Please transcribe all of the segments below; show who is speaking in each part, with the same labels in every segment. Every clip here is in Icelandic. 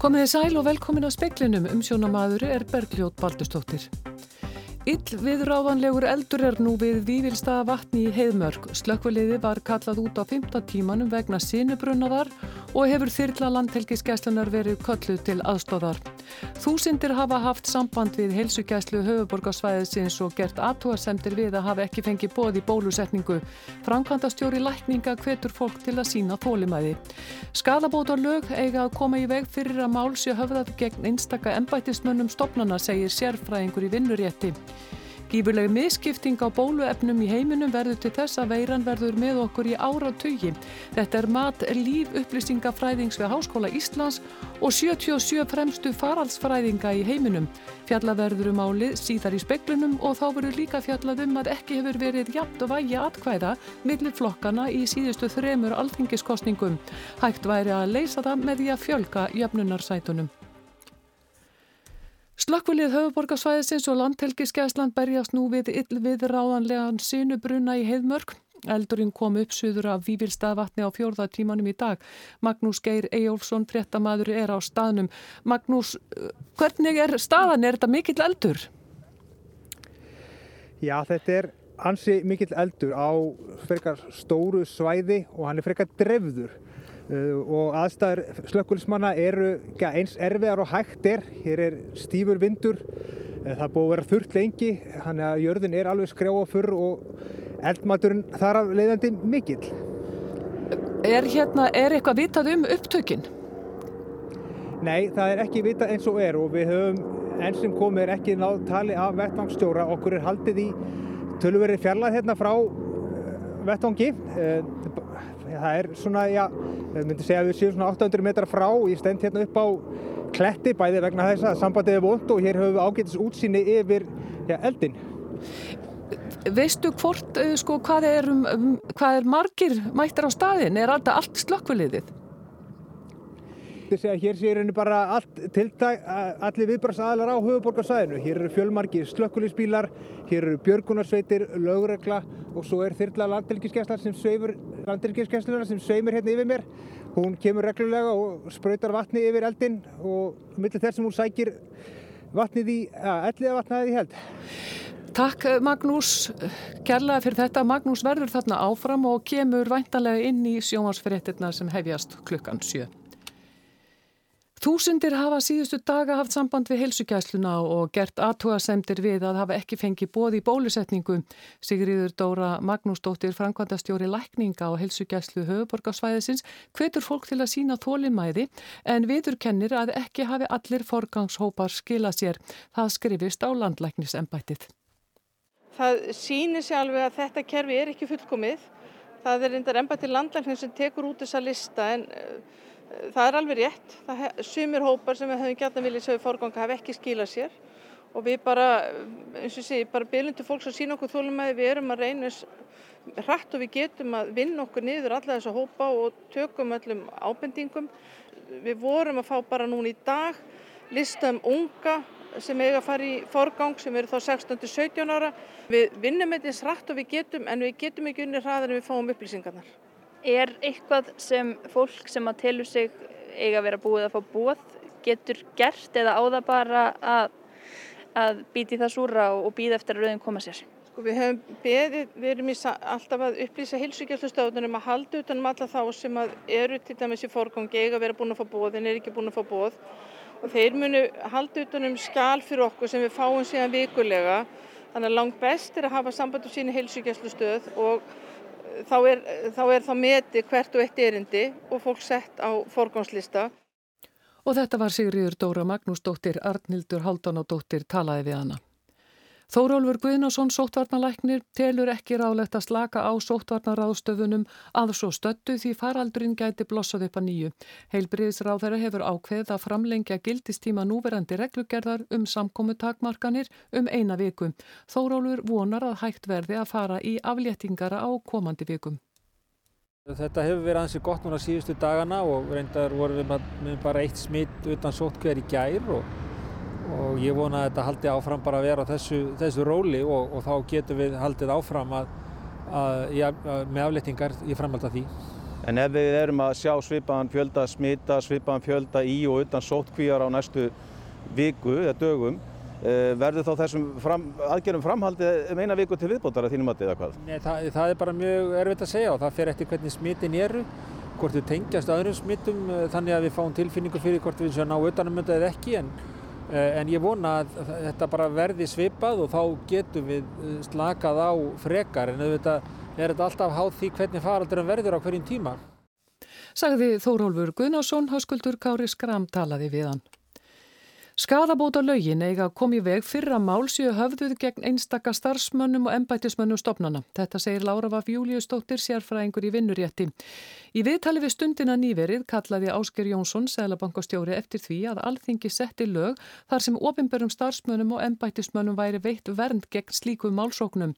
Speaker 1: Komið þið sæl og velkomin á speklinum um sjónamaður er Bergljót Baldustóttir. Ill viðráðanlegur eldur er nú við Vívilstaða vatni í heiðmörk. Slökkviliði var kallað út á 15 tímanum vegna sinubrunnaðar og hefur þyrla landhelgiskeslunar verið kölluð til aðstóðar. Þúsindir hafa haft samband við heilsugæslu höfuborgarsvæðisins og gert aðtúarsemdir við að hafa ekki fengið bóð í bólusetningu. Frankvandastjóri lækninga hvetur fólk til að sína þólimæði. Skadabótar lög eiga að koma í veg fyrir að mál sé höfðað gegn einstaka embættismönnum stopnana, segir sérfræðingur í vinnurétti. Gífurleg miskipting á bóluefnum í heiminum verður til þess að veiran verður með okkur í áratugi. Þetta er mat líf upplýsingafræðings við Háskóla Íslands og 77 fremstu faraldsfræðinga í heiminum. Fjallað verður um álið síðar í speklunum og þá verður líka fjallað um að ekki hefur verið jafnt og vægi atkvæða millir flokkana í síðustu þremur alþingiskostningum. Hægt væri að leysa það með því að fjölga jöfnunarsætunum. Slökkvilið höfuborgarsvæðisins og landhelgiskesland berjast nú við illviðráðanlegan sinubruna í heiðmörk. Eldurinn kom upp suður af Vívilstaðvatni á fjórða tímanum í dag. Magnús Geir Eyjólfsson, fréttamaður, er á staðnum. Magnús, hvernig er staðan? Er þetta mikill eldur?
Speaker 2: Já, þetta er ansi mikill eldur á frekar stóru svæði og hann er frekar drefður. Uh, og aðstæður slökkulismanna eru eins erfiðar og hægt er. Hér er stífur vindur, uh, það búið að vera þurrt lengi, þannig að jörðin er alveg skrjáa fyrr og eldmaturinn þar af leiðandi mikill.
Speaker 1: Er, hérna, er eitthvað vitað um upptökinn?
Speaker 2: Nei, það er ekki vitað eins og er og við höfum enn sem komið er ekki náð tali af vettvangsstjóra. Okkur er haldið í tölverið fjarlæð hérna frá uh, vettvangi það er svona, já, ég myndi segja að við séum svona 800 metrar frá, ég stend hérna upp á kletti bæði vegna þess að sambandið er vond og hér höfum við ágætis útsýni yfir já, eldin.
Speaker 1: Veistu hvort, sko, hvað er, um, hvað er margir mættir á staðin? Er alltaf allt slökkviliðið?
Speaker 2: Segja, hér sé hérna bara allt tiltæk, allir viðbragsaðalar á höfuborgarsæðinu. Hér eru fjölmarki slökkulisbílar, hér eru björgunarsveitir, lögregla og svo er þyrla landhelgiskeslar sem sveimur, landhelgiskeslunar sem sveimur hérna yfir mér. Hún kemur reglulega og spröytar vatni yfir eldin og millir þess sem hún sækir vatnið í, að elliða vatnaðið í held.
Speaker 1: Takk Magnús, kærlega fyrir þetta. Magnús verður þarna áfram og kemur væntalega inn í sjónvarsfyrirtirna sem hefjast klukkan 7. Þúsundir hafa síðustu daga haft samband við helsugæsluna og gert aðtúasemdir við að hafa ekki fengið bóð í bólusetningu. Sigriður Dóra Magnúsdóttir, Frankvandastjóri Lækninga og helsugæslu höfuborgarsvæðisins, hvetur fólk til að sína þólimæði en viður kennir að ekki hafi allir forgangshópar skila sér. Það skrifist á landlæknisembættið.
Speaker 3: Það sýnir sér alveg að þetta kerfi er ekki fullkomið. Það er reyndar embættið landlæknis sem tekur út þessa lista en Það er alveg rétt. Sumir hópar sem við höfum gætna viljað í fórganga hafa ekki skilað sér og við bara, eins og sé, bara byrjum til fólks að sína okkur þólumæði. Við erum að reyna hrætt og við getum að vinna okkur niður alla þessa hópa og tökum öllum ábendingum. Við vorum að fá bara núna í dag lista um unga sem eiga að fara í fórgang sem eru þá 16-17 ára. Við vinnum eitthvað hrætt og við getum en við getum ekki unni hraðar en við fáum upplýsingarnar.
Speaker 4: Er eitthvað sem fólk sem að telur sig eiga að vera búið að fá búið getur gert eða á það bara að, að býti það súra og býða eftir að rauðin koma sér?
Speaker 3: Sko við höfum beðið, við erum í, alltaf að upplýsa hilsugjastustöðunum að halda utanum alla þá sem eru til dæmis í fórgangi eiga að vera búin að fá búið en er ekki búin að fá búið og þeir munu halda utanum skál fyrir okkur sem við fáum síðan vikulega þannig að langt best er að hafa samband um síni hilsugjastustöð og þá er, þá er þá meti hvert og eitt erindi og fólk sett á forgánslista.
Speaker 1: Og þetta var Sigriður Dóra Magnúsdóttir, Arnildur Haldánadóttir talaði við hana. Þórólfur Guðnason, sóttvarnalæknir, telur ekki ráðlegt að slaka á sóttvarnaráðstöfunum að svo stöttu því faraldurinn gæti blossað upp að nýju. Heilbriðisráð þeirra hefur ákveð að framlengja gildistíma núverandi reglugerðar um samkomi takmarkanir um eina viku. Þórólfur vonar að hægt verði að fara í afléttingara á komandi vikum.
Speaker 5: Þetta hefur verið ansi gott núna síðustu dagana og reyndar vorum við með bara eitt smitt utan sóttkver í gær og og ég vona að þetta haldi áfram bara að vera á þessu, þessu róli og, og þá getum við haldið áfram að, að, ja, með aflettingar í framhald af því.
Speaker 6: En ef við erum að sjá svipaðan fjölda smita, svipaðan fjölda í og utan sóttkvíjar á næstu viku eða dögum, eh, verður þá þessum fram, aðgerðum framhaldið um eina viku til viðbótar að þínum að eða hvað?
Speaker 5: Nei, það, það er bara mjög erfitt að segja og það fer eftir hvernig smitin eru, hvort við tengjast öðrum smitum eh, þannig að við fáum tilfinningu fyrir hvort við séum ná utanum þetta eða ekki en, en ég vona að þetta bara verði svipað og þá getum við slakað á frekar en auðvitað er þetta alltaf háð því hvernig faraldurum verður á hverjum tíma.
Speaker 1: Sagði Þórólfur Guðnarsson, hauskuldur Kári Skram talaði við hann. Skadabóta lögin eiga kom í veg fyrra málsíu höfðuð gegn einstaka starfsmönnum og embætismönnum stopnana. Þetta segir Lára Vaf Júliustóttir sérfræðingur í vinnurétti. Í viðtali við stundina nýverið kallaði Ásker Jónsson, seglabankastjóri, eftir því að alþingi setti lög þar sem ofinbörum starfsmönnum og embætismönnum væri veitt vernd gegn slíku málsóknum.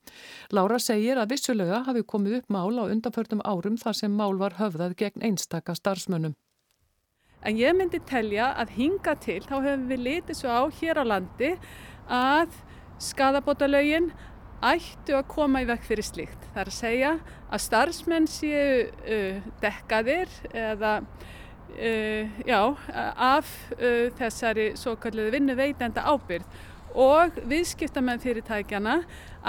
Speaker 1: Lára segir að vissulega hafi komið upp mál á undanförnum árum þar sem mál var höfðað gegn einstaka starfsmönnum.
Speaker 7: En ég myndi telja að hinga til, þá hefum við litið svo á hér á landi að skadabótalögin ættu að koma í vekk fyrir slíkt. Það er að segja að starfsmenn séu uh, dekkaðir eða uh, já, af uh, þessari svo kalluðu vinnu veitenda ábyrð og viðskiptamenn fyrirtækjana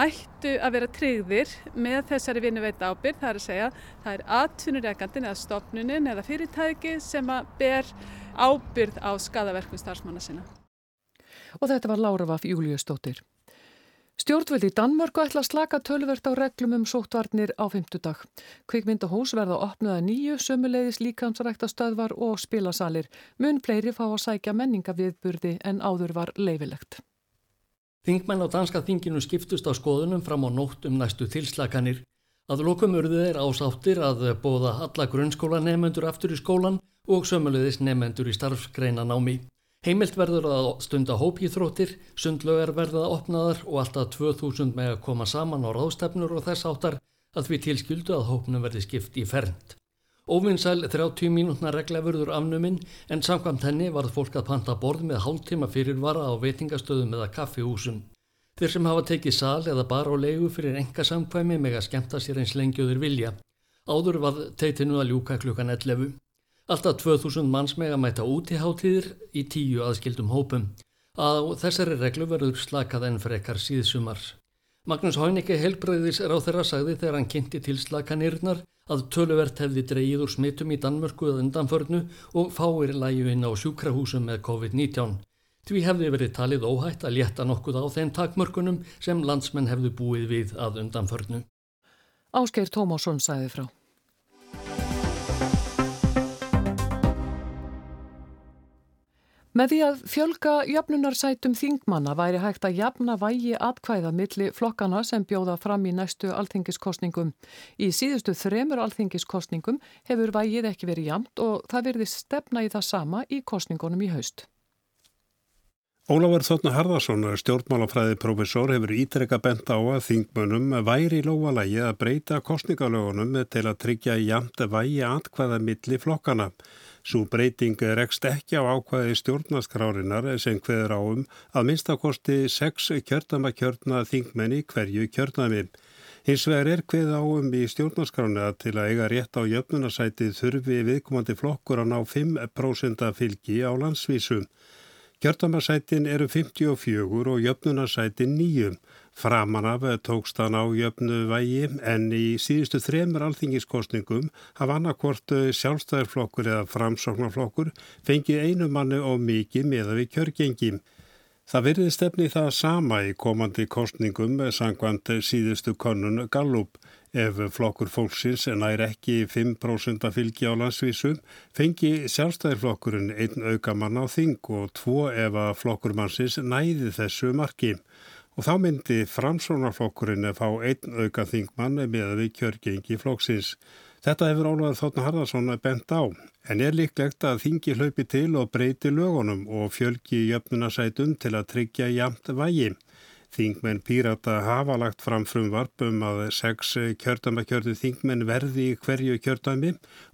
Speaker 7: ættu að vera tryggðir með þessari vinnuveita ábyrð, það er að segja það er atvinnureikandin eða stofnunin eða fyrirtæki sem að ber ábyrð á skadaverkun starfsmanna sinna.
Speaker 1: Og þetta var Lára Vaff Júliustóttir. Stjórnvöldi í Danmörku ætla að slaka tölvert á reglum um sóttvarnir á fymtudag. Kvikmyndahús verða opnaða nýju, sömuleiðis líkansrækta stöðvar og spilasalir. Mun fleiri fá að sækja menningaviðburði en áður var leifilegt.
Speaker 8: Þingmenn á danska þinginu skiptust á skoðunum fram á nótt um næstu tilslakanir. Að lokum urðu þeir ásáttir að bóða alla grunnskóla nefnendur aftur í skólan og sömulegðis nefnendur í starfsgreina námi. Heimilt verður að stunda hópíþróttir, sundlögar verða opnaðar og alltaf 2000 með að koma saman á ráðstefnur og þess áttar að við tilskyldu að hópnum verði skipt í fernd. Óvinnsæl 30 mínútna regla verður afnuminn en samkvæmt henni varð fólk að panta borð með hálftíma fyrirvara á veitingastöðum eða kaffihúsum. Þeir sem hafa tekið sal eða bara á leigu fyrir enga samkvæmi meg að skemta sér eins lengjuður vilja. Áður var teitinu að ljúka klukkan 11. Alltaf 2000 manns meg að mæta út í háttíðir í tíu aðskildum hópum. Að þessari reglu verður slakað enn frekar síðsumar. Magnús Hóinike helbreyðis á þeirra sagði þegar hann kynnti til slakanirnar að töluvert hefði dreyið úr smittum í Danmörku eða undanförnu og fáir læju inn á sjúkrahúsum með COVID-19. Því hefði verið talið óhætt að létta nokkuð á þeim takmörkunum sem landsmenn hefðu búið við að undanförnu.
Speaker 1: Áskeir Tómásson sæði frá. Með því að fjölga jöfnunarsætum þingmanna væri hægt að jafna vægi atkvæða milli flokkana sem bjóða fram í næstu alþingiskostningum. Í síðustu þremur alþingiskostningum hefur vægið ekki verið jamt og það verði stefna í það sama í kostningunum í haust.
Speaker 9: Ólafur Þotna Harðarsson, stjórnmálafræði profesor, hefur ítrekka bent á að þingmönum væri í lóalægi að breyta kostningalögunum til að tryggja jamt vægi atkvæða milli flokkana. Svo breyting rekst ekki á ákvaði stjórnaskrárinar sem hveður áum að minnstakosti sex kjördamakjörna þingmenni hverju kjörnami. Hins vegar er hveð áum í stjórnaskrána til að eiga rétt á jöfnunarsæti þurfi viðkomandi flokkur að ná 5% fylgi á landsvísu. Kjördamasætin eru 54 og jöfnunarsætin 9. Framan af tókst hann á jöfnu vægi en í síðustu þremur alþingiskostningum hafa annarkvort sjálfstæðarflokkur eða framsóknarflokkur fengið einu manni og mikið meða við kjörgengi. Það verði stefni það sama í komandi kostningum sangvand síðustu konun Gallup. Ef flokkur fólksins nær ekki 5% fylgi á landsvísum fengi sjálfstæðarflokkurinn einn aukamann á þing og tvo ef að flokkur mannsins næði þessu marki og þá myndi framsónarflokkurinn að fá einn auka þingmann með við kjörgengi flokksins. Þetta hefur Ólaður Þóttna Harðarsson bent á, en er líklegt að þingi hlaupi til og breyti lögunum og fjölgi jöfnunasætum til að tryggja jamt vægi. Þingmenn Pírata hafa lagt fram frumvarp um að sex kjördamakjörðu þingmenn verði í hverju kjördami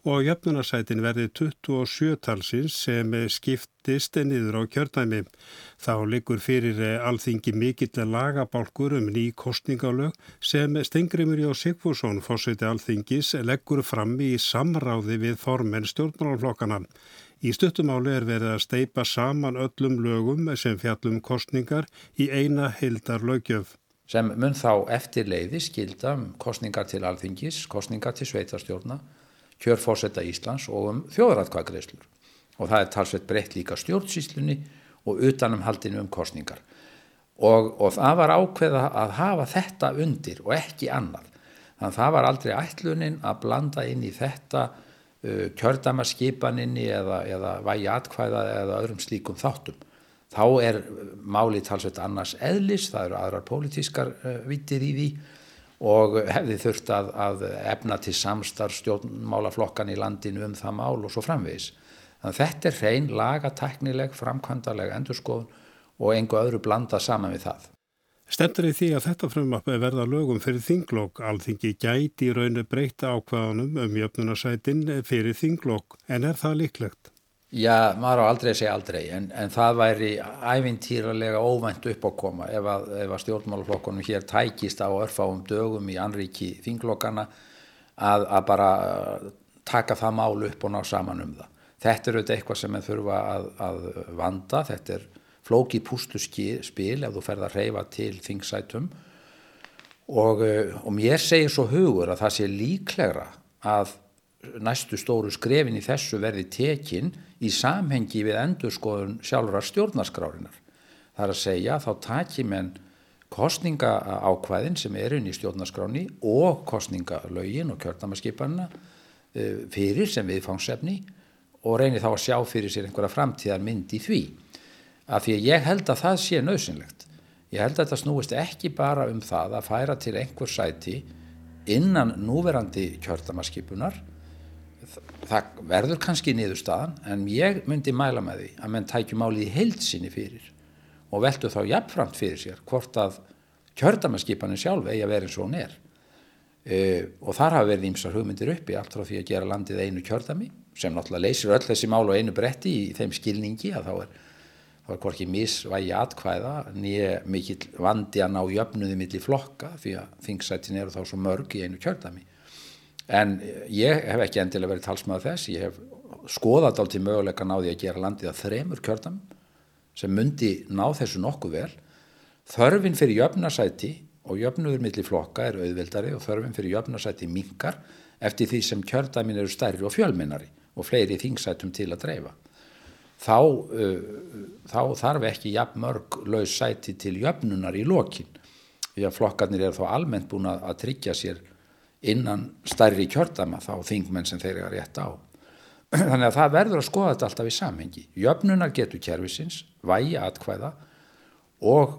Speaker 9: og jöfnunarsætin verði 27 talsins sem skiptist niður á kjördami. Þá likur fyrir alþingi mikill lagabálkur um ný kostningalög sem Stengrimur Jó Sigfússon, fórseti alþingis, leggur fram í samráði við formenn stjórnmálaflokkana. Í stuttumáli er verið að steipa saman öllum lögum sem fjallum kostningar í eina heildar lögjöf.
Speaker 10: Sem mun þá eftir leiði skilda um kostningar til alþingis, kostningar til sveitarstjórna, kjörfórsetta Íslands og um þjóðratkvæðgreislur. Og það er talsveit breytt líka stjórnsýslunni og utanum haldinu um kostningar. Og, og það var ákveða að hafa þetta undir og ekki annað. Þannig að það var aldrei ætlunin að blanda inn í þetta kjördamaskipaninni eða, eða vægi atkvæða eða öðrum slíkum þáttum. Þá er málið talsveit annars eðlis, það eru aðrar pólitískar uh, vittir í því og hefði þurft að, að efna til samstarf stjórnmálaflokkan í landinu um það mál og svo framvegis. Þannig að þetta er hrein lagateknileg, framkvæmdaleg endurskoðun og engu öðru blanda saman við það.
Speaker 9: Stendur í því að þetta frumappi verða lögum fyrir þinglokk. Alþingi gæti í rauninu breyta ákvaðanum um jöfnunarsætin fyrir þinglokk, en er það líklegt?
Speaker 10: Já, maður á aldrei segja aldrei, en, en það væri ævintýralega óvænt upp á koma ef að, að stjórnmálaflokkunum hér tækist á örfáum dögum í anríki þinglokkana að, að bara taka það mál upp og ná saman um það. Þetta er auðvitað eitthvað sem við þurfa að, að vanda, þetta er flóki pústu spil ef þú ferð að reyfa til þingsætum og, eh, og mér segir svo hugur að það sé líklegra að næstu stóru skrefin í þessu verði tekin í samhengi við endurskoðun sjálfra stjórnarskrárinar. Það er að segja þá taki menn kostninga ákvæðin sem er inn í stjórnarskráni og kostningalögin og kjörnamaskipanina eh, fyrir sem viðfangsefni og reynir þá að sjá fyrir sér einhverja framtíðar mynd í því af því að ég held að það sé nöðsynlegt. Ég held að þetta snúist ekki bara um það að færa til einhver sæti innan núverandi kjörtamaskipunar. Það verður kannski niðurstaðan en ég myndi mæla með því að menn tækjum álið í heilsinni fyrir og veldu þá jafnframt fyrir sér hvort að kjörtamaskipanin sjálf eigi að vera eins og hún er. E, og þar hafa verið ímsar hugmyndir uppi allt frá því að gera landið einu kjörtami sem náttúrulega leysir öll þessi mál og einu bretti í þeim skilningi að þá er það var hvorki misvægi atkvæða nýja mikill vandi að ná jöfnuði millir flokka því að þingsætin eru þá svo mörg í einu kjördami en ég hef ekki endilega verið talsmaður þess. Ég hef skoðað allt í möguleika náði að gera landið að þremur kjördam sem myndi ná þessu nokkuð vel. Þörfin fyrir jöfnarsæti og jöfnuður millir flokka er auðveldari og þörfin fyrir jöfnarsæti minkar eftir því sem kjördamin eru stærri og fjölminnari og fleiri þingsætum til að dreifa þá, uh, þá þarf ekki jafn mörg laus sæti til jöfnunar í lokin. Því að flokkarnir eru þá almennt búin að, tryggja sér innan stærri kjördama þá þingmenn sem þeir eru að rétta á. Þannig að það verður að skoða þetta alltaf í samhengi. Jöfnunar getur kjærfisins vægi atkvæða og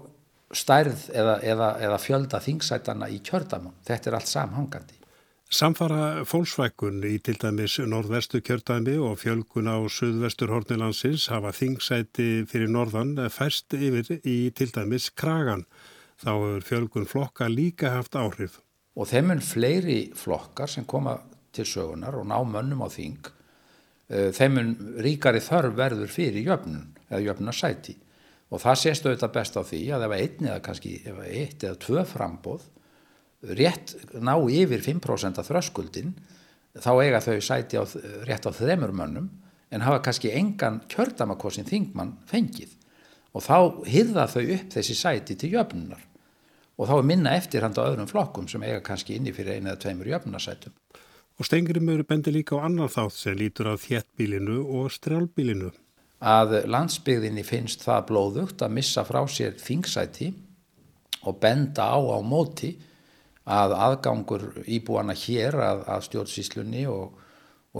Speaker 10: stærð eða, eða, eða fjölda þingsætana í kjördama þetta er allt samhangandi
Speaker 9: Samfara fólksvækun í til dæmis norðvestu kjördæmi og fjölgun á suðvestur hornilansins hafa þingsæti fyrir norðan færst yfir í til dæmis kragan. Þá hefur fjölgun flokka líka haft áhrif.
Speaker 10: Og þeim er fleiri flokkar sem koma til sögunar og ná mönnum á þing. Eh, þeim er ríkari þörf verður fyrir jöfnun eða jöfnunarsæti. Og það sést auðvitað best á því að ef einn eða kannski ef eitt eða tvö frambóð rétt ná yfir 5% af þröskuldin þá eiga þau sæti á, rétt á þremur mönnum en hafa kannski engan kjördamakossin þingmann fengið og þá hyrða þau upp þessi sæti til jöfnunar og þá er minna eftirhand á öðrum flokkum sem eiga kannski inni fyrir einu eða tveimur jöfnunarsætum.
Speaker 9: Og Stengrimur bendir líka á annar þátt sem lítur á þjettbílinu og strjálbílinu.
Speaker 10: Að landsbyggðinni finnst það blóðugt að missa frá sér þingsæti og benda á á móti að aðgangur íbúana hér að, að stjórnsíslunni og,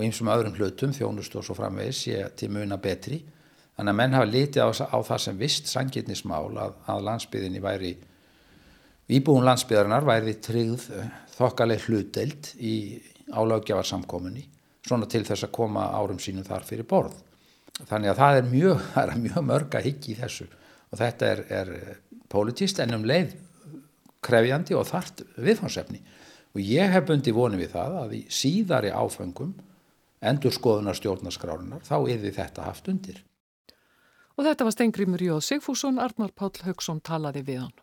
Speaker 10: einsum öðrum hlutum, þjónust og svo framvegis sé til muna betri. Þannig að menn hafa litið á, á það sem vist sangirnismál að, að landsbyðinni væri, íbúin landsbyðarinnar væri tryggð eh, þokkaleg hlutdelt í álagjafarsamkominni, svona til þess að koma árum sínum þar fyrir borð. Þannig að það er mjög, mjög mörg að higgja í þessu og þetta er, er politist en um leið krefjandi og þart viðfansefni og ég hef bundi vonið við það að í síðari áfengum endur skoðunar stjórnarskrárunar þá er því þetta haft undir.
Speaker 1: Og þetta var Stengrimur Jóð Sigfússon, Arnar Páll Haugsson talaði við hann.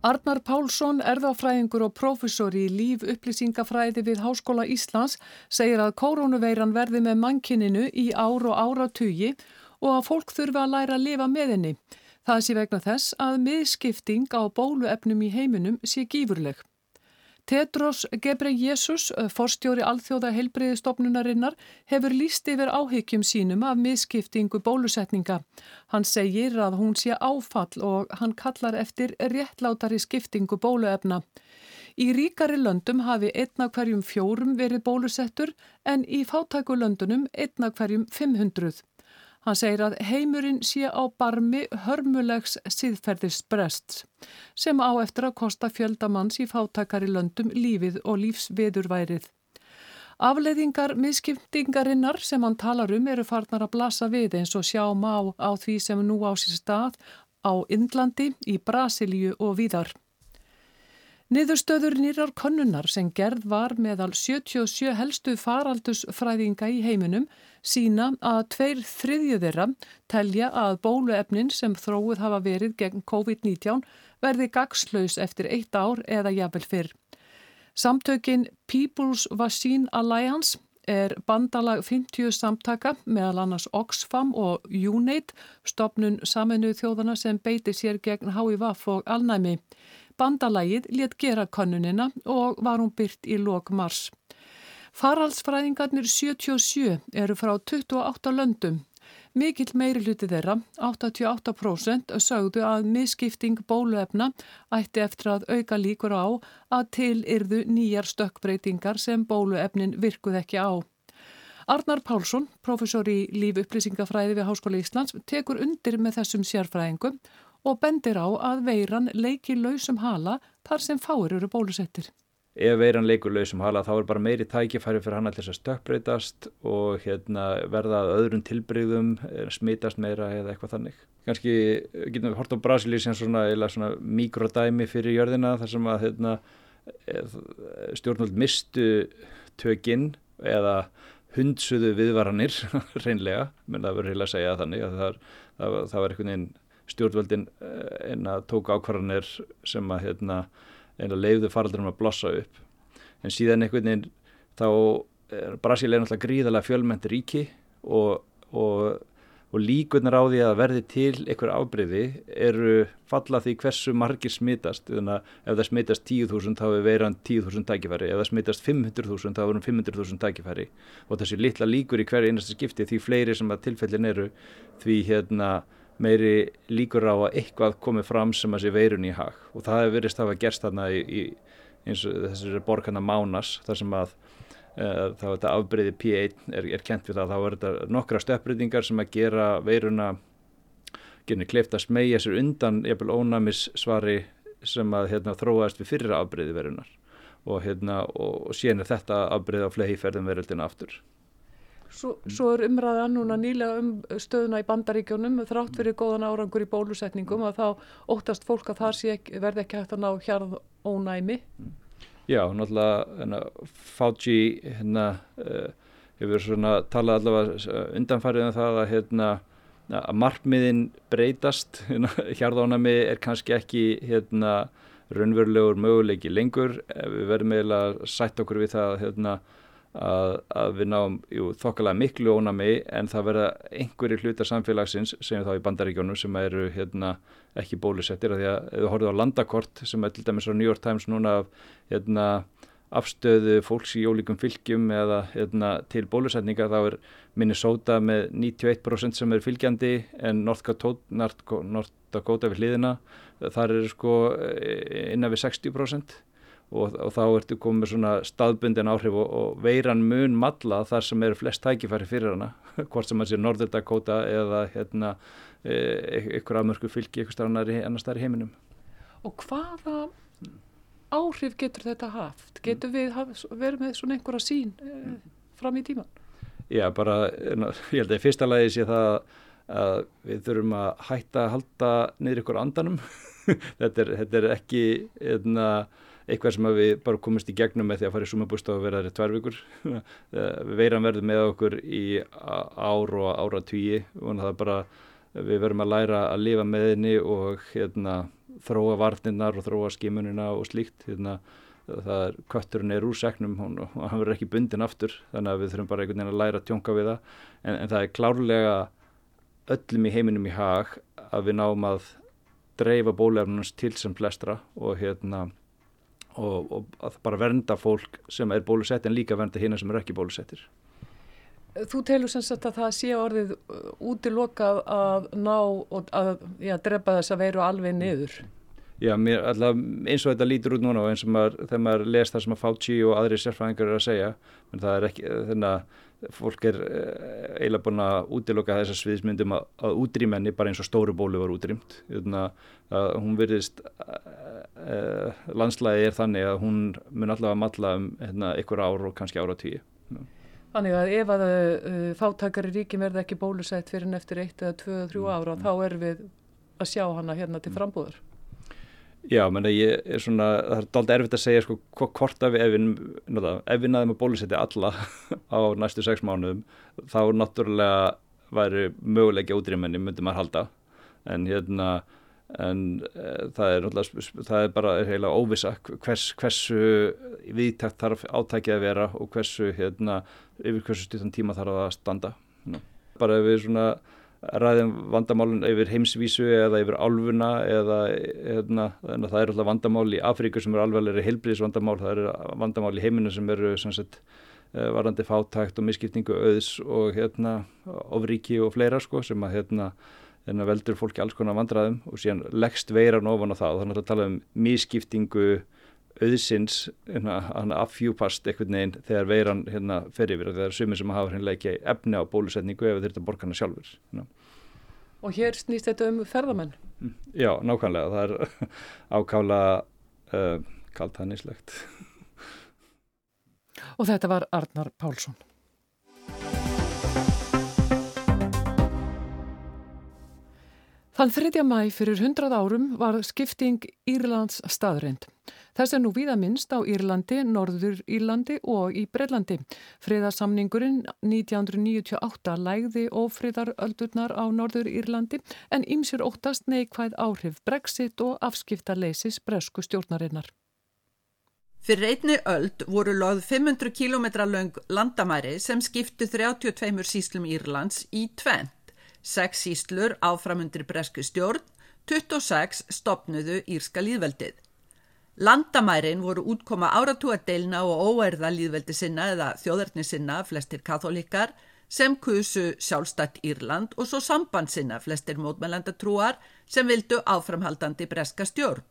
Speaker 1: Arnar Pálsson, erðafræðingur og prófessor í líf upplýsingafræði við Háskóla Íslands, segir að koronaveiran verði með mannkininu í ár og áratugi og að fólk þurfa að læra að lifa með henni. Það sé vegna þess að miðskipting á bóluefnum í heiminum sé gífurleg. Tedros Gebreyesus, forstjóri alþjóða heilbreyðistofnunarinnar, hefur líst yfir áhyggjum sínum af miskiptingu bólusetninga. Hann segir að hún sé áfall og hann kallar eftir réttlátari skiptingu bóluefna. Í ríkari löndum hafi einna hverjum fjórum verið bólusettur en í fátækulöndunum einna hverjum 500. Hann segir að heimurinn sé á barmi hörmulegs síðferðisbrests sem á eftir að kosta fjöldamanns í fátakari löndum lífið og lífsviðurværið. Afleiðingar miskiptingarinnar sem hann talar um eru farnar að blasa við eins og sjá má á því sem nú á sér stað á Indlandi, í Brasilíu og víðar. Niðurstöður nýrar konnunar sem gerð var meðal 77 helstu faraldusfræðinga í heiminum sína að tveir þriðju þeirra telja að bóluefnin sem þróið hafa verið gegn COVID-19 verði gagslaus eftir eitt ár eða jafnvel fyrr. Samtökin People's Vaccine Alliance er bandalag 50 samtaka meðal annars Oxfam og UNAID, stopnun saminuð þjóðana sem beiti sér gegn HIVAF og alnæmi. Bandalagið let gera konunina og var hún byrt í lok mars. Faraldsfræðingarnir 77 eru frá 28 löndum. Mikill meiri hluti þeirra, 88% sögðu að misskipting bóluefna ætti eftir að auka líkur á að til yrðu nýjar stökkbreytingar sem bóluefnin virkuð ekki á. Arnar Pálsson, professor í lífupplýsingafræði við Háskóla Íslands, tekur undir með þessum sérfræðingum og bendir á að veiran leiki lausum hala þar sem fáir eru bólusettir.
Speaker 11: Ef veiran leikur lausum hala þá er bara meiri tækifæri fyrir hann að þess að stökkbreytast og hérna, verða öðrum tilbreyðum, smitast meira eða eitthvað þannig. Kanski getum við hort á Brasilíu sem svona, svona mikrodæmi fyrir jörðina þar sem að hérna, stjórnvöld mistu tökinn eða hundsuðu viðvaranir reynlega, menn það verður heila að segja þannig að það, það, það var einhvern veginn stjórnvöldin eh, en að tóka ákvarðanir sem að hérna, leiðu faraldurum að blossa upp. En síðan einhvern veginn þá Brasil er náttúrulega gríðarlega fjölmend ríki og, og, og líkunar á því að verði til einhver ábreyði eru falla því hversu margir smitast. Ef það smitast 10.000 þá er veiran 10.000 tækifæri. Ef það smitast 500.000 þá er um 500.000 tækifæri. Og þessi litla líkur í hverju einasta skipti því fleiri sem að tilfellin eru því hérna meiri líkur á að eitthvað komi fram sem að sé veirun í hag. Og það hefur verið stafað gerst þarna í, í þessari borgarna Mánas þar sem að uh, þá þetta afbreyði P1 er, er kent við það. Þá er þetta nokkra stöppbreytingar sem að gera veiruna kleift að smegja sér undan ónæmis svari sem að hérna, þróast við fyrra afbreyði verunar og, hérna, og, og er þetta afbreyði á flegi ferðum veröldina aftur.
Speaker 1: Svo, svo er umræða núna nýlega um stöðuna í bandaríkjónum þrátt fyrir góðan árangur í bólusetningum að þá óttast fólk að það ekki, verði ekki hægt að ná hjarð ónæmi.
Speaker 11: Já, náttúrulega Fauci hérna, uh, hefur svona talað allavega undanfarið um það að, hérna, að markmiðin breytast, hérna, hjarðónæmi er kannski ekki hérna, raunverulegur möguleiki lengur, við verðum eiginlega sætt okkur við það að hérna, að, að við náum jú, þokkalega miklu ónami en það verða einhverju hlutar samfélagsins sem þá í bandaríkjónum sem eru hérna, ekki bólusettir því að ef við horfum á landakort sem er til dæmis á New York Times núna af hérna, afstöðu fólks í ólíkum fylgjum eða hérna, til bólusetninga þá er Minnesota með 91% sem er fylgjandi en North Dakota, North Dakota við hliðina þar er sko e, innan við 60% og, og þá ertu komið svona staðbundin áhrif og, og veiran mun matla þar sem eru flest tækifæri fyrir hana hvort sem það sé Norður Dakota eða hérna e, ykkur afmörku fylgi ykkur starf annar starf í heiminum
Speaker 1: Og hvaða áhrif getur þetta haft? Getur við haf, verið með svona einhverja sín e, fram í tíman?
Speaker 11: Já, bara, ég held að í fyrsta lagi sé það að við þurfum að hætta að halda niður ykkur andanum. þetta, er, þetta er ekki einna, hérna, eitthvað sem við bara komumst í gegnum með því að fara í sumabúst og vera þér tvær vikur. Veiran verður með okkur í ár og ára tvíi og það er bara, við verðum að læra að lifa með henni og hérna, þróa varninnar og þróa skimunina og slíkt. Hérna, það er, kötturinn er úr segnum og hann verður ekki bundin aftur þannig að við þurfum bara einhvern veginn að læra að tjónka við það en, en það er klárlega öllum í heiminum í hag að við náum að dreifa bólefnunum til sem flestra og hérna og, og að bara vernda fólk sem er bólusett en líka vernda hérna sem er ekki bólusettir.
Speaker 1: Þú telur sem sagt að það sé orðið útilokað að ná og að já, drepa þess að veru alveg niður?
Speaker 11: Já, mér, alltaf, eins og þetta lítur út núna og eins og maður, þegar maður les það sem að Fauci og aðri sérfræðingar eru að segja, menn það er ekki, þannig að fólk er eh, eiginlega búin að útiloka þessar sviðismyndum að, að útrýmenni bara eins og stóru bólu var útrýmt. Þannig að hún virðist, eh, landslæði er þannig að hún mun alltaf að matla um hérna, ykkur ár og kannski ára tíu.
Speaker 1: Þannig að ef að uh, fátakari ríkin verða ekki bólusætt fyrir en eftir eitt eða tvö eða þrjú mm. ára, mm. þá er við að sjá hana hérna til mm.
Speaker 11: Já, menn að ég er svona, það er doldið erfitt að segja sko hvort að við, ef við, ef við naðum að bólusetja alla á næstu sex mánuðum, þá náttúrulega væri möguleiki útrýmenni, myndi maður halda, en hérna, en e, það er náttúrulega, það er bara heila óvisa hvers, hversu viðtækt þarf átækið að vera og hversu, hérna, yfir hversu stuttan tíma þarf að standa. Bara við svona, ræðum vandamálun yfir heimsvísu eða yfir álfuna eða hérna, það er alltaf vandamál í Afríku sem eru alveglega heilbríðisvandamál, það eru vandamál í heiminu sem eru sagt, eh, varandi fátækt og misskiptingu auðs og hérna, ofríki og fleira sko, sem að hérna, hérna, veldur fólki alls konar vandraðum og síðan leggst veiran ofan á það. Og þannig að tala um misskiptingu auðsins hérna, affjúpast eitthvað neginn þegar veiran hérna, fer yfir og það er sumir sem hafa hérna ekki efni á bólusetningu ef eru borgarna sjálfur. Hérna.
Speaker 1: Og hér snýst þetta um ferðamenn?
Speaker 11: Mm, já, nákvæmlega. Það er ákála uh, kalt hannislegt.
Speaker 1: Og þetta var Arnar Pálsson. Þann 3. mæ fyrir 100 árum var skipting Írlands staðreind. Þess er nú viða minnst á Írlandi, Norður Írlandi og í Breilandi. Friðarsamningurinn 1998 lægði ofriðar öldurnar á Norður Írlandi en ymsir óttast neikvæð áhrif Brexit og afskiptarleisis bresku stjórnarinnar.
Speaker 12: Fyrir einni öld voru loð 500 km lang landamæri sem skiptu 32 síslum Írlands í tvent. Seks síslur áframundir bresku stjórn, 26 stopnuðu Írska líðveldið. Landamærin voru útkoma áratúadeilna og óerða líðveldi sinna eða þjóðarni sinna, flestir katholikar, sem kusu sjálfstætt Írland og svo samband sinna, flestir mótmælandatrúar, sem vildu áframhaldandi breska stjórn.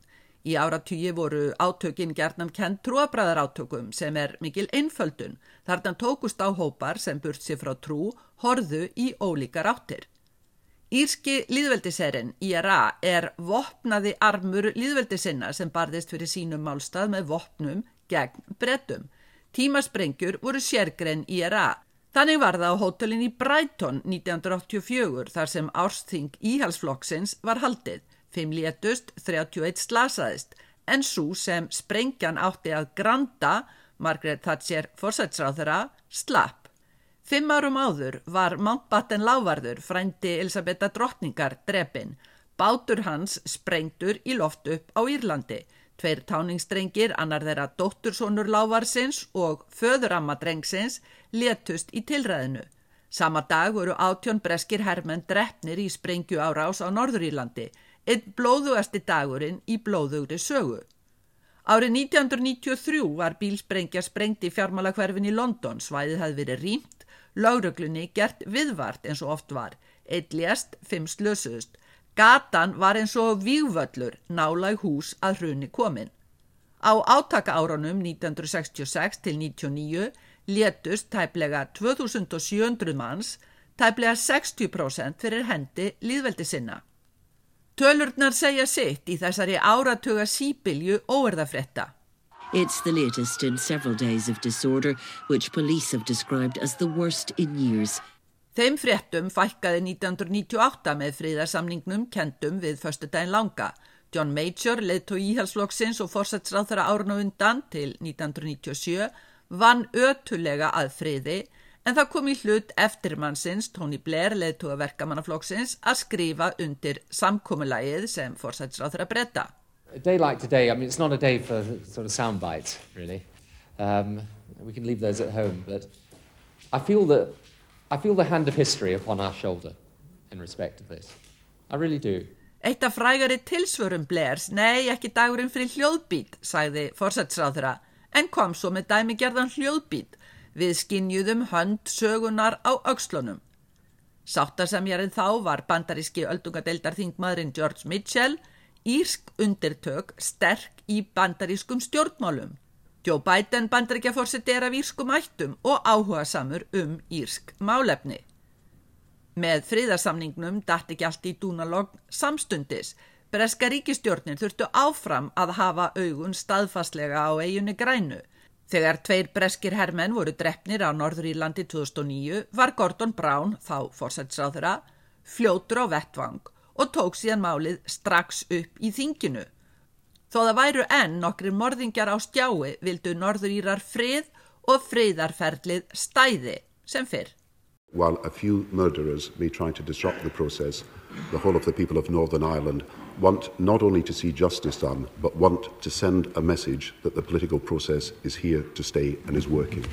Speaker 12: Í áratúi voru átökin gerðnan kent trúabræðar átökum sem er mikil einföldun, þarna tókust á hópar sem burt sér frá trú, horðu í ólíkar áttir. Írski líðveldiserinn IRA er vopnaði armur líðveldisinna sem barðist fyrir sínum málstað með vopnum gegn brettum. Tímasprengjur voru sérgrenn IRA. Þannig var það á hótelin í Brighton 1984 þar sem ársþing íhalsflokksins var haldið. Fimm létust, 31 slasaðist en svo sem sprengjan átti að granda, Margaret Thatcher forsætsráðara, slapp. Fimm árum áður var Mountbatten lávarður frændi Elisabetta drottningar drepin. Bátur hans sprengtur í loft upp á Írlandi. Tveir táningsstrengir, annar þeirra dóttursónur lávarsins og föðuramma drengsins letust í tilræðinu. Sama dag voru átjón breskir herrmenn drefnir í sprengju árás á Norðurílandi, einn blóðugasti dagurinn í blóðugri sögu. Árið 1993 var bílsprengja sprengt í fjármálakverfin í London, svæðið hafði verið rýmt Lágröglunni gert viðvart eins og oft var. Eitt lést, fimm slösuðust. Gatan var eins og vývöllur, nálag hús að hrunni komin. Á átaka árunum 1966 til 1999 létust tæplega 2700 manns, tæplega 60% fyrir hendi líðveldi sinna. Tölurnar segja sitt í þessari áratuga sípilju óerðafretta.
Speaker 13: It's the latest in several days of disorder, which police have described as the worst in years.
Speaker 12: Þeim fréttum fækkaði 1998 með fríðarsamningnum kendum við förstu daginn langa. John Major, leðtói íhalsflokksins og fórsætsráð þeirra árun og undan til 1997, vann ötulega að friði en það kom í hlut eftirmannsins, Tony Blair, leðtói verkamannaflokksins, að skrifa undir samkómulægið sem fórsætsráð þeirra breyta.
Speaker 14: A day like today, I mean, it's not a day for sort of sound bites, really. Um, we can leave those at home, but I feel that I feel the hand of history upon our shoulder in respect of this. I really do.
Speaker 12: Eitt af frægari tilsvörum Blairs, nei ekki dagurinn fyrir hljóðbít, sagði fórsætsráðura, en kom svo með dæmigerðan hljóðbít við skinnjuðum hönd sögunar á aukslunum. Sáttasemjarinn þá var bandaríski öldungadeildarþingmaðurinn George Mitchell, írsk undirtök sterk í bandarískum stjórnmálum. Joe Biden bandaríkjaforsett er af írskum ættum og áhuga samur um írsk málefni. Með friðarsamningnum dætt ekki allt í dúnalogg samstundis. Breska ríkistjórnir þurftu áfram að hafa augun staðfastlega á eiginni grænu. Þegar tveir breskir hermenn voru drefnir á Norður Írlandi 2009 var Gordon Brown, þá fórsætsráðura, fljótur á vettvang og tók síðan málið strax upp í þinginu. Þó það væru enn nokkri morðingjar á stjái vildu norðurýrar frið og friðarferðlið stæði sem fyrr.
Speaker 15: While a few murderers may try to disrupt the process, the whole of the people of Northern Ireland want not only to see justice done, but want to send a message that the political process is here to stay and is working.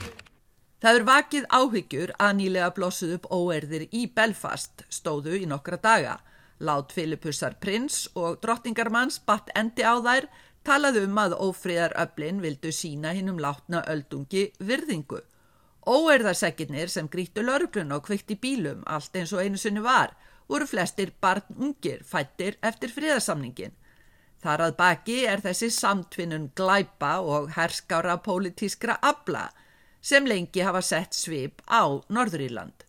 Speaker 12: Það er vakið áhyggjur að nýlega blossuð upp óerðir í Belfast stóðu í nokkra daga. Lát Filipussar prins og drottingarmanns batt endi á þær talaðu um að ófríðar öflin vildu sína hinnum látna öldungi virðingu. Óerðarsekinnir sem grítu lörglun og kvikti bílum allt eins og einu sunni var voru flestir barnungir fættir eftir fríðarsamningin. Þar að baki er þessi samtvinnun glæpa og herskára pólitískra abla sem lengi hafa sett svip á Norðuríland.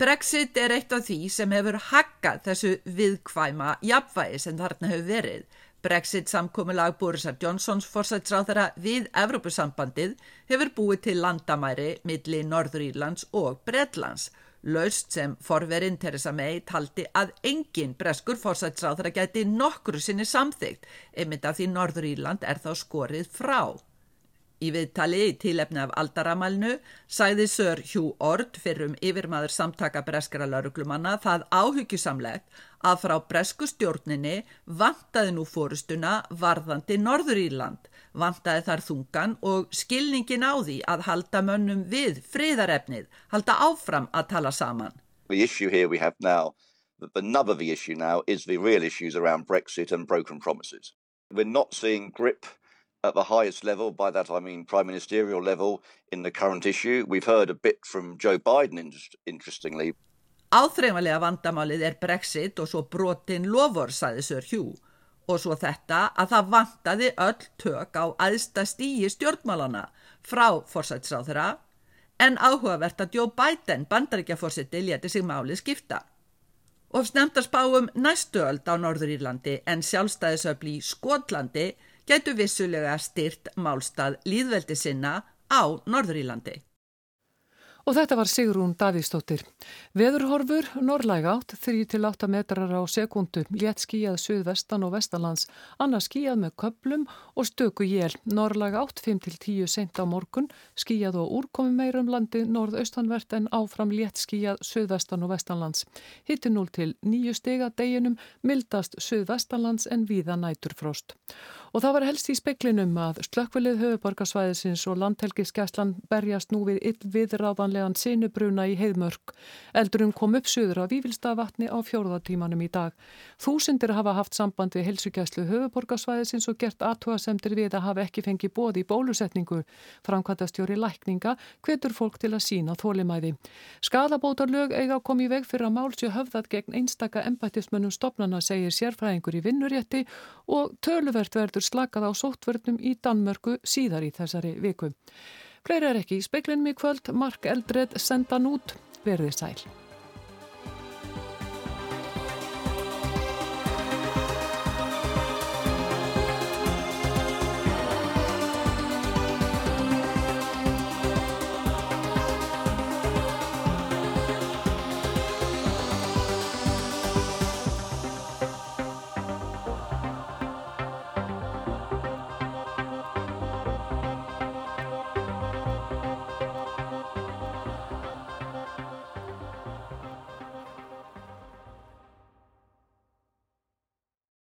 Speaker 12: Brexit er eitt af því sem hefur hakkað þessu viðkvæma jafnvægi sem þarna hefur verið. Brexit samkominnlag Borisar Johnsons forsætsráðara við Evrópusambandið hefur búið til landamæri milli Norður Írlands og Bredlands. Laust sem forverinn Theresa May taldi að engin breskur forsætsráðara gæti nokkru sinni samþygt, einmitt af því Norður Írland er þá skorið frá. Í viðtali í tílefni af aldaramælnu sæði Sör Hugh Ord fyrir um yfirmaður samtaka breskara lauruglumanna það áhyggjusamlegt að frá bresku stjórninni vantaði nú fórustuna varðandi Norður Írland, vantaði þar þungan og skilningin á því að halda mönnum við friðarefnið, halda áfram að tala saman.
Speaker 16: The issue here we have now, the nub of the issue now is the real issues around Brexit and broken promises. We're not seeing grip at the highest level, by that I mean prime ministerial level, in the current issue. We've heard a bit from Joe Biden, interestingly.
Speaker 12: Áþreifanlega vandamálið er Brexit og svo brotin lofur, saði Sir Hugh. Og svo þetta að það vantaði öll tök á aðsta stíi stjórnmálana frá forsætsráðura en áhugavert að Joe Biden, bandaríkjaforsetti, leti sig málið skipta. Og snemta spáum næstu öld á Norður Írlandi en sjálfstæðisöfli í Skotlandi gætu vissulega styrt málstað líðveldi sinna á Norðurílandi.
Speaker 1: Og þetta var Sigrún Davíðstóttir. Veðurhorfur, norrlæg átt, 3-8 metrar á sekundu, létt skíjað söðvestan og vestalands, annars skíjað með köplum og stöku jél. Norrlæg átt, 5-10 sent á morgun, skíjað og úrkomi meirum landi norðaustanvert en áfram létt skíjað söðvestan og vestanlands. Hitti 0-9 stega deginum, mildast söðvestanlands en víða næturfrost. Og það var helst í speklinum að slökkvilið höfuborgarsvæðisins og landhelgiskeslan berjast nú við ill viðráðanlegan sinubruna í heiðmörk. Eldurum kom upp söður af Vívilstavatni á fjórðartímanum í dag. Þúsindir hafa haft samband við helsugæslu höfuborgarsvæðisins og gert aðtúasemtir við að hafa ekki fengið bóði í bólusetningu. Framkvæmtastjóri lækninga hvetur fólk til að sína þólimæði. Skadabótarlög eiga kom í veg fyrir að málsju höfðat gegn einstaka embættismönnum stopnana segir sérfræðingur í vinnurétti og töluvert verður slakað á sóttvörnum í Danmörku síðar í þessari viku. Fleiri er ekki í speiklinum í kvöld, Mark Eldred sendan út, verðið sæl.